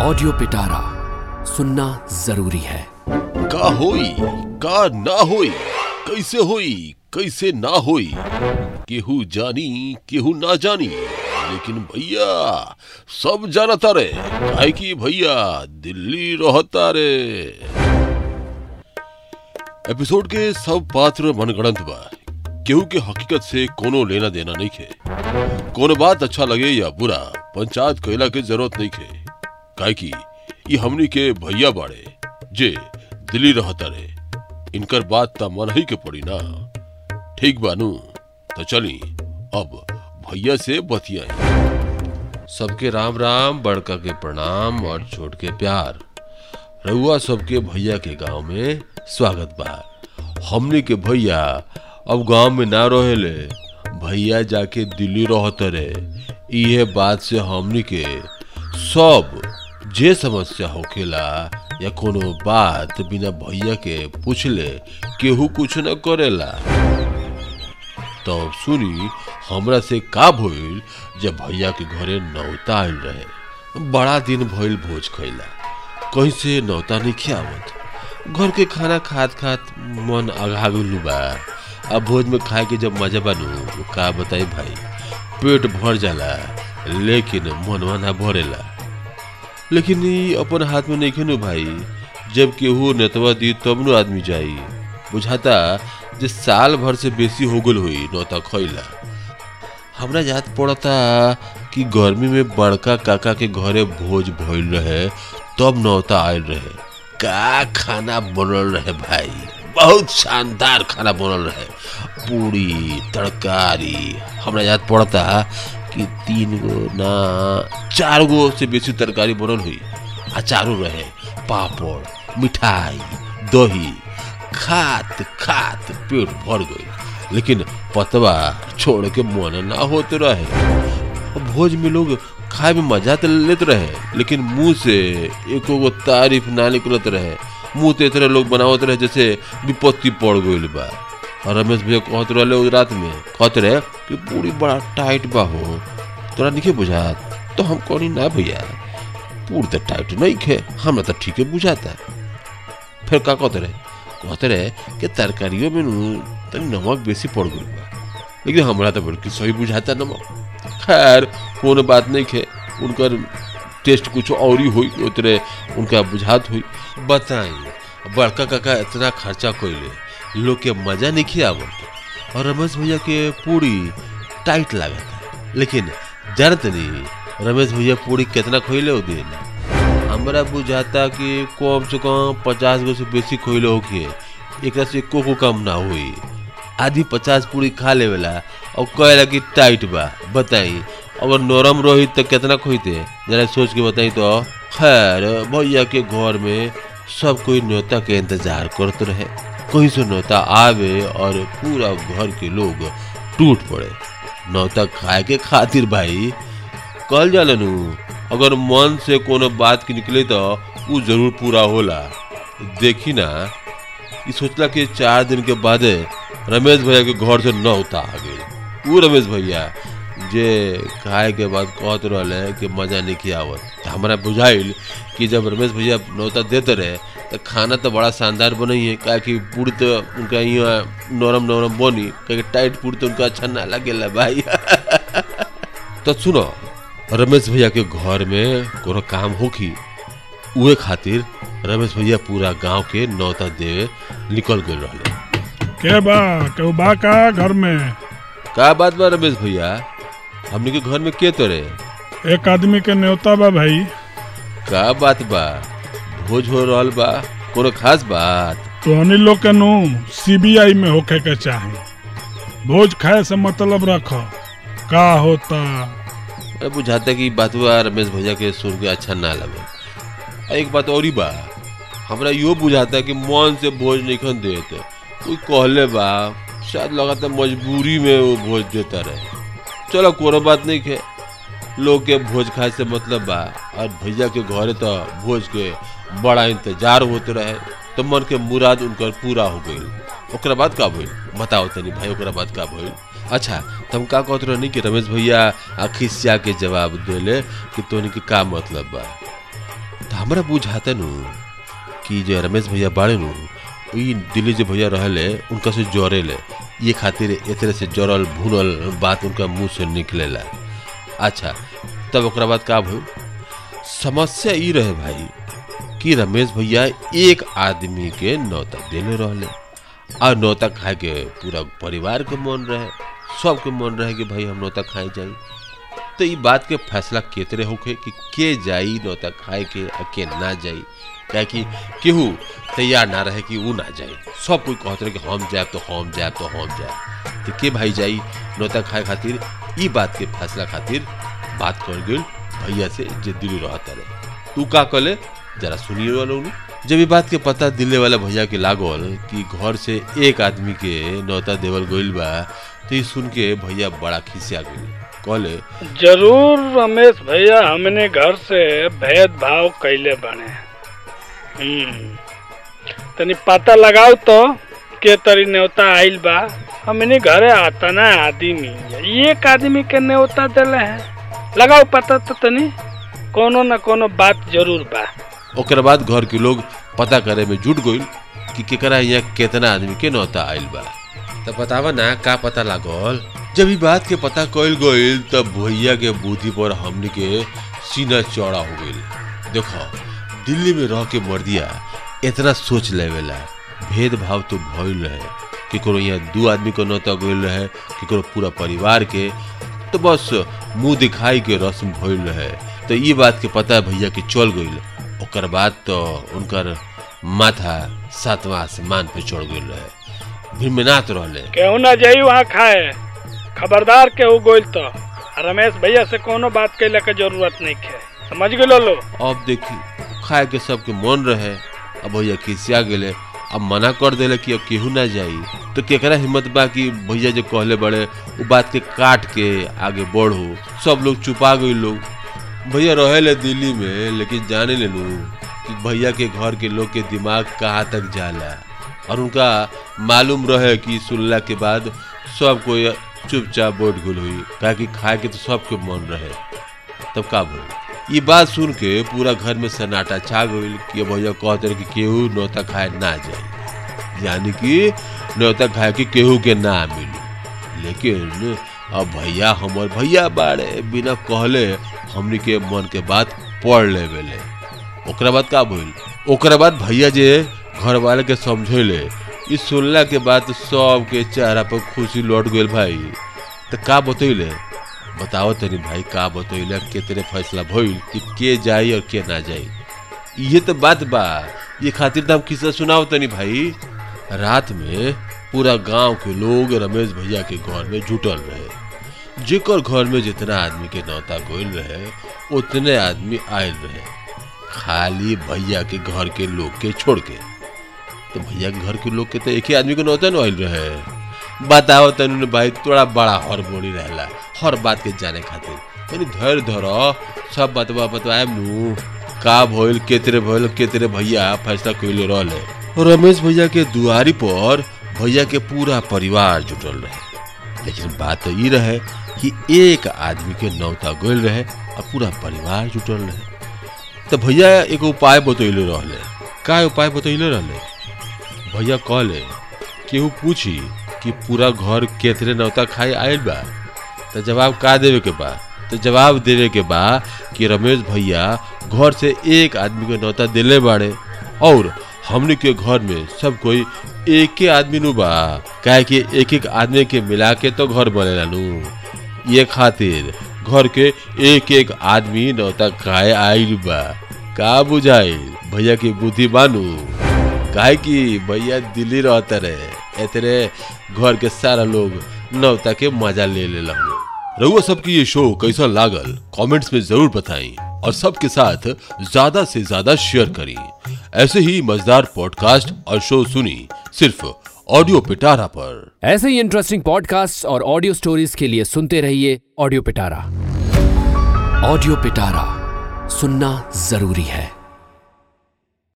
Audio पिटारा सुनना ज़रूरी है। का होई, का ना होई, कैसे होई, कैसे ना होई? केहू जानी, केहू ना जानी, लेकिन भैया, सब जानता रे, काहे कि भैया, दिल्ली रहता रे। एपिसोड के सब पात्र मनगढ़ंत बा, केहू के हकीकत से कोनो लेना देना नहीं खे। कोनो बात अच्छा लगे या बुरा, पंचायत कैला के ज़रूरत नहीं खे। काहे कि ये हमनी के भैया बाड़े, जे दिल्ली रहता रे इनकर बात त मन ही के पड़ी ना। ठीक बानू तो चली, अब भैया से बतियाई। सबके राम राम, बड़का के प्रणाम और छोट के प्यार। रउआ सबके भैया के गाँव में स्वागत बा। हमनी के भैया अब गाँव में ना रहेले, भैया जाके दिल्ली रहते रे इहे बात से हमनी के सब जे समस्या होखेला या कोनो बात बिना भैया के पूछले केहू कुछ न करेला। तब सुनी, हमरा से का भइल जब भैया के घरे नौता आइल रहे। बड़ा दिन भइल भोज खैला कहीं से नौता नहीं खियावत? घर के खाना खात खात मन अघा गइल बा। अब भोज में खाए के जब मज़ा बनू, का बताई भाई? पेट भर जाला, लेकिन मनवा ना भरेला। लेकिन अपन हाथ में नहीं खेनु भाई। जब केहू नेतवा दी तब नु आदमी जाई। बुझाता जे साल भर से बेसी हो गल हुई नौता खैला हमरा याद पड़ता कि गर्मी में बड़का काका के घरे भोज भइल रहे, तब नौता आयल रहे। का खाना बनल रहे भाई? बहुत शानदार खाना बनल रहे। पूरी तरकारी। हमरा याद पड़ता कि तीन गो ना, चार गो से बेसी तरकारी बनल हुई। अचारो रहे, पापड़, मिठाई, दही, खात खात, पेट भर गई। लेकिन पतवा छोड़ के मन ना होते रहे। भोज में लोग खाए में मज़ा तो लेते रहे, लेकिन मुँह से एको गो तारीफ़ ना निकलत रहे। मुँह तो तरह लोग बनावत रहे जैसे विपत्ति पड़ गई बा। और रमेश भैया कहत रहे उस रात में, कहत रहे कि पूरी बड़ा टाइट बा हो, तोरा नहीं बुझात? तो हम कहनी ना भैया, पूरी तो टाइट नहीं खे हमरा तो ठीक है बुझाता। फिर का कहते रहे? कहते रहे कि तरकारियों में तनी नमक बेसी पड़ गई बा, लेकिन हमरा तो बल्कि सही बुझाता नमक। खैर, कोनो बात नहीं खे उनकर टेस्ट कुछ और ही हुई उतरे उनका बुझात हुई। बताई बड़का काका इतना खर्चा कैले लोग के मज़ा नहीं खियावत और रमेश भैया के पूरी टाइट लागता लेकिन जानत नहीं, रमेश भैया पूरी कितना खोइले हो दिन। हमरा बुझाता कि कम से कम पचास गो से बेसी खोइले होखिए एक से को कम ना हुई। आधी पचास पूरी खा ले लेवेला और कहेला कि टाइट बा, बताई। अगर नरम रही तो कितना खोइते? जरा सोच के बताई तो। खैर, भैया के घर में सब कोई न्योता के इंतज़ार करते रहे। कहीं से न्योता आवे और पूरा घर के लोग टूट पड़े। न्योता खाए के खातिर भाई, कल नु अगर मन से कोनो बात की निकले तो वो ज़रूर पूरा होला। देखी ना ये सोचला कि चार दिन के बाद रमेश भैया के घर से नौता आ गई। वो रमेश भैया, जे खाए के बाद कहत रहले कि मज़ा नहीं तो हमारा बुझाइल कि जब रमेश भैया नौता देते रहे तो खाना तो बड़ा शानदार बनई है काहे कि पूरी तो उनका यहाँ नरम नरम बनी। काहे टाइट पूरी तो उनका अच्छा ना लगेला भाई। तो सुनो रमेश भैया के घर में कोनो काम होखी उहे खातिर रमेश भैया पूरा गाँव के नौता देवे निकल गए रहले। के बा केहू बा का घर में? का बात बा रमेश भैया? हमनी के घर में के तोरे? एक आदमी के न्योता बा भाई। का बात बा? भोज हो रहा बा कोनो खास बात? तोहनी लोग के नु सीबीआई में होखे के चाही। भोज खाए से मतलब रख। का होता? अरे बुझाता कि बातवा रमेश भैया के सुन के अच्छा ना लगे। एक बात और बा हमरा यो बुझाता कि मन से भोज नहीं खन देत। कोई कहले बा शायद लगाता मजबूरी में वो भोज देता रहे। चलो कोनो बात नहीं खे लोग के भोज खाए से मतलब बा और भैया के घरे तो भोज के बड़ा इंतज़ार होते रहे। तो मन के मुराद उनकर पूरा हो गई। बाद का भइल? बताओ तनी भाई बाद का भइल? अच्छा तुम का कहत रहनी कि रमेश भैया खिस्सा के जवाब देले कि तोनी के का मतलब बा? तो हमरा बुझाता नु कि जो रमेश भैया बाड़े नु दिल्ली जो भैया रहले, उनका से जरेले। ये खातिर तरह से जरल, भूनल बात उनका मुँह से निकलेला। अच्छा तब ओकरा बाद का भइल? समस्या ई रहे भाई कि रमेश भैया एक आदमी के नौता देले रहले। और नौता खाए के पूरा परिवार के मन रहे, सबके मन रहे कि भाई हम नौता खाए जाई। तो ई बात के फैसला केतरे होखे कि के जाई नौता खाए के आ के ना जाई। क्या कि केहू तैयार ना रहे कि वो ना जाए। सब कोई कहते रहे कि हम जाए तो हम जाए तो हम जाए तो के भाई जाई नौता खाए खातिर? ई बात के फैसला खातिर बात कर गेल भैया से जे दिल्ली रहता रहे। तू का कले जरा सुनिए ने जब ये बात के पता दिल्ली वाला भैया के लागल कि घर से एक आदमी के नौता देवल गइल बा तो ये सुन के भैया बड़ा खिसिया गइल। कहले, ज़रूर रमेश भैया हमने घर से भेदभाव कैले बने। हम्म। तनी पता लगाओ तो के तरी न्योता आइल बा। हमने घरे आता ना आदमी, एक आदमी के न्योता दिले हैं। लगाओ पता तो तनी, कोनो न कोनो बात ज़रूर बा। ओकर बाद घर के लोग पता करे में जुट गइल कि केकरा यहाँ केतना आदमी के नौता आइल बा। तब बतावा ना, का पता लागल? जब ई बात के पता कइल गइल, तब भैया के बुद्धि पर हमनी के सीना चौड़ा हो गइल। देखो, दिल्ली में रह के मर्दिया इतना सोच लेवेला। भेदभाव तो भइल रहे। केकरो यहाँ दू आदमी को नौता गइल रहे, केकरो पूरा परिवार के। तो बस मुँह दिखाई के रस्म भइल रहे। तो ई बात के पता भैया के चल गइल। ओकर बाद तो उनकर माथा सातवां आसमान पे चढ़ गइल रहे। भिमनात रहले। केहू ना जाई वहाँ खाए। खबरदार केहू गोइल तो। रमेश भैया से कोनो बात कैले के ज़रूरत नहीं है समझ गेलो लो अब देखी खाए के सबके मन रहे। अब भैया खिसिया गेले। अब मना कर देले कि अब केहू ना जाई। तो केकरा हिम्मत बा कि भैया जो कहले बड़े वो बात के काट के आगे बढ़ो। सब लोग चुपा गई लोग। भैया रहेले दिल्ली में, लेकिन जाने ले लू कि भैया के घर के लोग के दिमाग कहाँ तक जाला। और उनका मालूम रहे कि सुनला के बाद सब कोई चुपचाप बोट गल हुई काहे कि खाए के तो सबके मन रहे। तब का भइल ये बात सुन के पूरा घर में सन्नाटा छा गई कि भैया कहते कि केहू नौता खाए ना जाए। यानी कि नौता खाए कि केहू के ना मिली। लेकिन, अब भैया हमर भैया बारे बिना कहले हमनी के मन के बात पढ़ ले बेले। ओकरा बाद का भइल? ओकरा बाद भैया जे घर वाले के समझेले, ई सुनला के बाद सब के चेहरा पर खुशी लौट गइल भाई। तो का बतैले बताओ तनी भाई, का बतैले के तेरे फैसला भइल कि के जाई और के ना जाई ये तो बात बा। ये खातिर तो हम किस्सा सुनाओ तनी भाई। रात में पूरा गाँव के लोग रमेश भैया के घर में जुटल रहे। जेकर घर में जितना आदमी के नौता गोइल रहे, उतने आदमी आयल रहे। खाली भैया के घर के लोग के छोड़ के। तो भैया के घर के लोग के तो एक ही आदमी के नौता न रहे। बताओ तनु भाई, थोड़ा बड़ा हड़बड़ी रहला, हर बात के जाने खातिर। यानी धैर्य धरो, सब बतवा बतवाए नु का केतरे भइल, केतरे भैया फैसला कइले रहले। रमेश भैया के दुआरी पर भैया के पूरा परिवार जुटल रहे। लेकिन बात तो रहे कि एक आदमी के नौता गइल रहे और पूरा परिवार जुटल रहे। तो भैया एक उपाय बतैले रहले। का उपाय बतैले रहले? भैया कहले केहू पूछी कि पूरा घर केतरे नौता खाए आयल बा? तो जवाब का देवे के बा? तो जवाब देवे के बा कि रमेश भैया घर से एक आदमी के नौता दिले बाड़े और हमने के घर में सब कोई एक आदमी नु बा। काहे कि एक एक आदमी के मिला के तो घर बनेला नु ये खातिर घर के एक एक आदमी नौता खाए आइल बा। का बुझाइल? भैया की बुद्धि बानू। काहे कि भैया दिल्ली रहता रहे एतरे घर के सारा लोग नौता के मज़ा ले ले रहुआ सबकी ये शो कैसा लागल? कमेंट्स में ज़रूर बताएँ और सबके साथ ज़्यादा से ज़्यादा शेयर करें। ऐसे ही मज़ेदार पॉडकास्ट और शो सुनी सिर्फ़ ऑडियो पिटारा पर। ऐसे ही इंटरेस्टिंग पॉडकास्ट और ऑडियो स्टोरीज के लिए सुनते रहिए ऑडियो पिटारा। ऑडियो पिटारा सुनना ज़रूरी है।